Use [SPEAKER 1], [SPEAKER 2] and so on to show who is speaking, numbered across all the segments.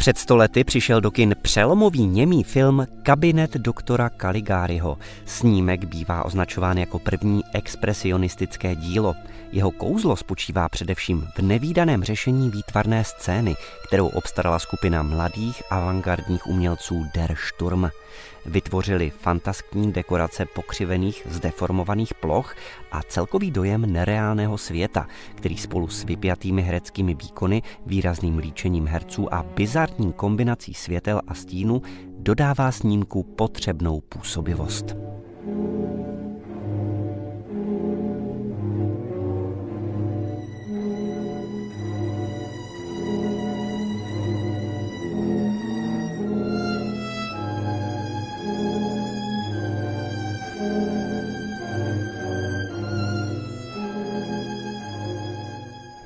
[SPEAKER 1] Před stolety přišel do kin přelomový němý film Kabinet doktora Caligáriho. Snímek bývá označován jako první expresionistické dílo. Jeho kouzlo spočívá především v nevýdaném řešení výtvarné scény, kterou obstarala skupina mladých avantgardních umělců Der Sturm. Vytvořili fantaskní dekorace pokřivených, zdeformovaných ploch a celkový dojem nereálného světa, který spolu s vypjatými hereckými výkony, výrazným líčením herců a bizarní kombinací světel a stínu dodává snímku potřebnou působivost.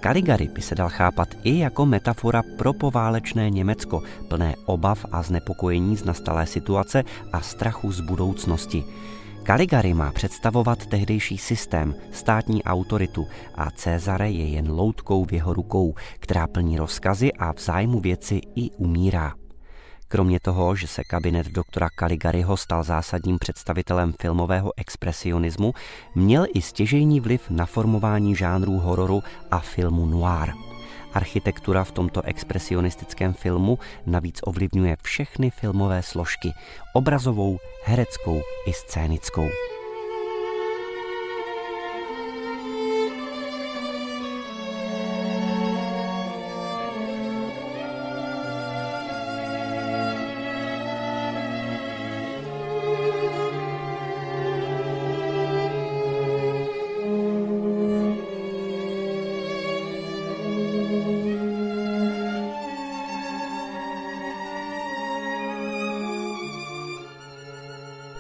[SPEAKER 1] Caligari by se dal chápat i jako metafora pro poválečné Německo, plné obav a znepokojení z nastalé situace a strachu z budoucnosti. Caligari má představovat tehdejší systém, státní autoritu a Cezare je jen loutkou v jeho rukou, která plní rozkazy a v zájmu věci i umírá. Kromě toho, že se kabinet doktora Caligariho stal zásadním představitelem filmového expresionismu, měl i stěžejní vliv na formování žánrů hororu a filmu noir. Architektura v tomto expresionistickém filmu navíc ovlivňuje všechny filmové složky, obrazovou, hereckou i scénickou.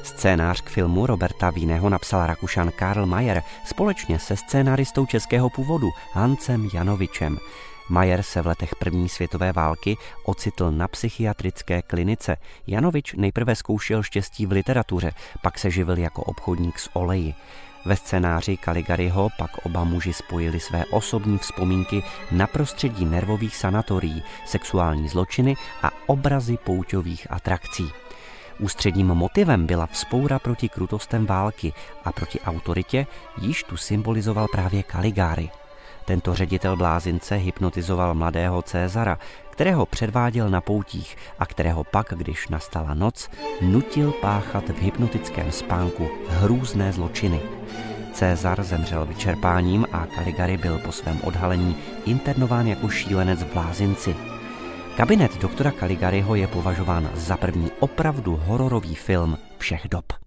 [SPEAKER 1] Scénář k filmu Roberta Víneho napsal Rakušan Karl Mayer společně se scénáristou českého původu Hancem Janovičem. Mayer se v letech první světové války ocitl na psychiatrické klinice. Janovič nejprve zkoušel štěstí v literatuře, pak se živil jako obchodník s oleji. Ve scénáři Caligariho pak oba muži spojili své osobní vzpomínky na prostředí nervových sanatorií, sexuální zločiny a obrazy pouťových atrakcí. Ústředním motivem byla vzpoura proti krutostem války a proti autoritě, již tu symbolizoval právě Caligari. Tento ředitel blázince hypnotizoval mladého Cézara, kterého předváděl na poutích a kterého pak, když nastala noc, nutil páchat v hypnotickém spánku hrůzné zločiny. Cezar zemřel vyčerpáním a Caligari byl po svém odhalení internován jako šílenec v blázinci. Kabinet doktora Caligariho je považován za první opravdu hororový film všech dob.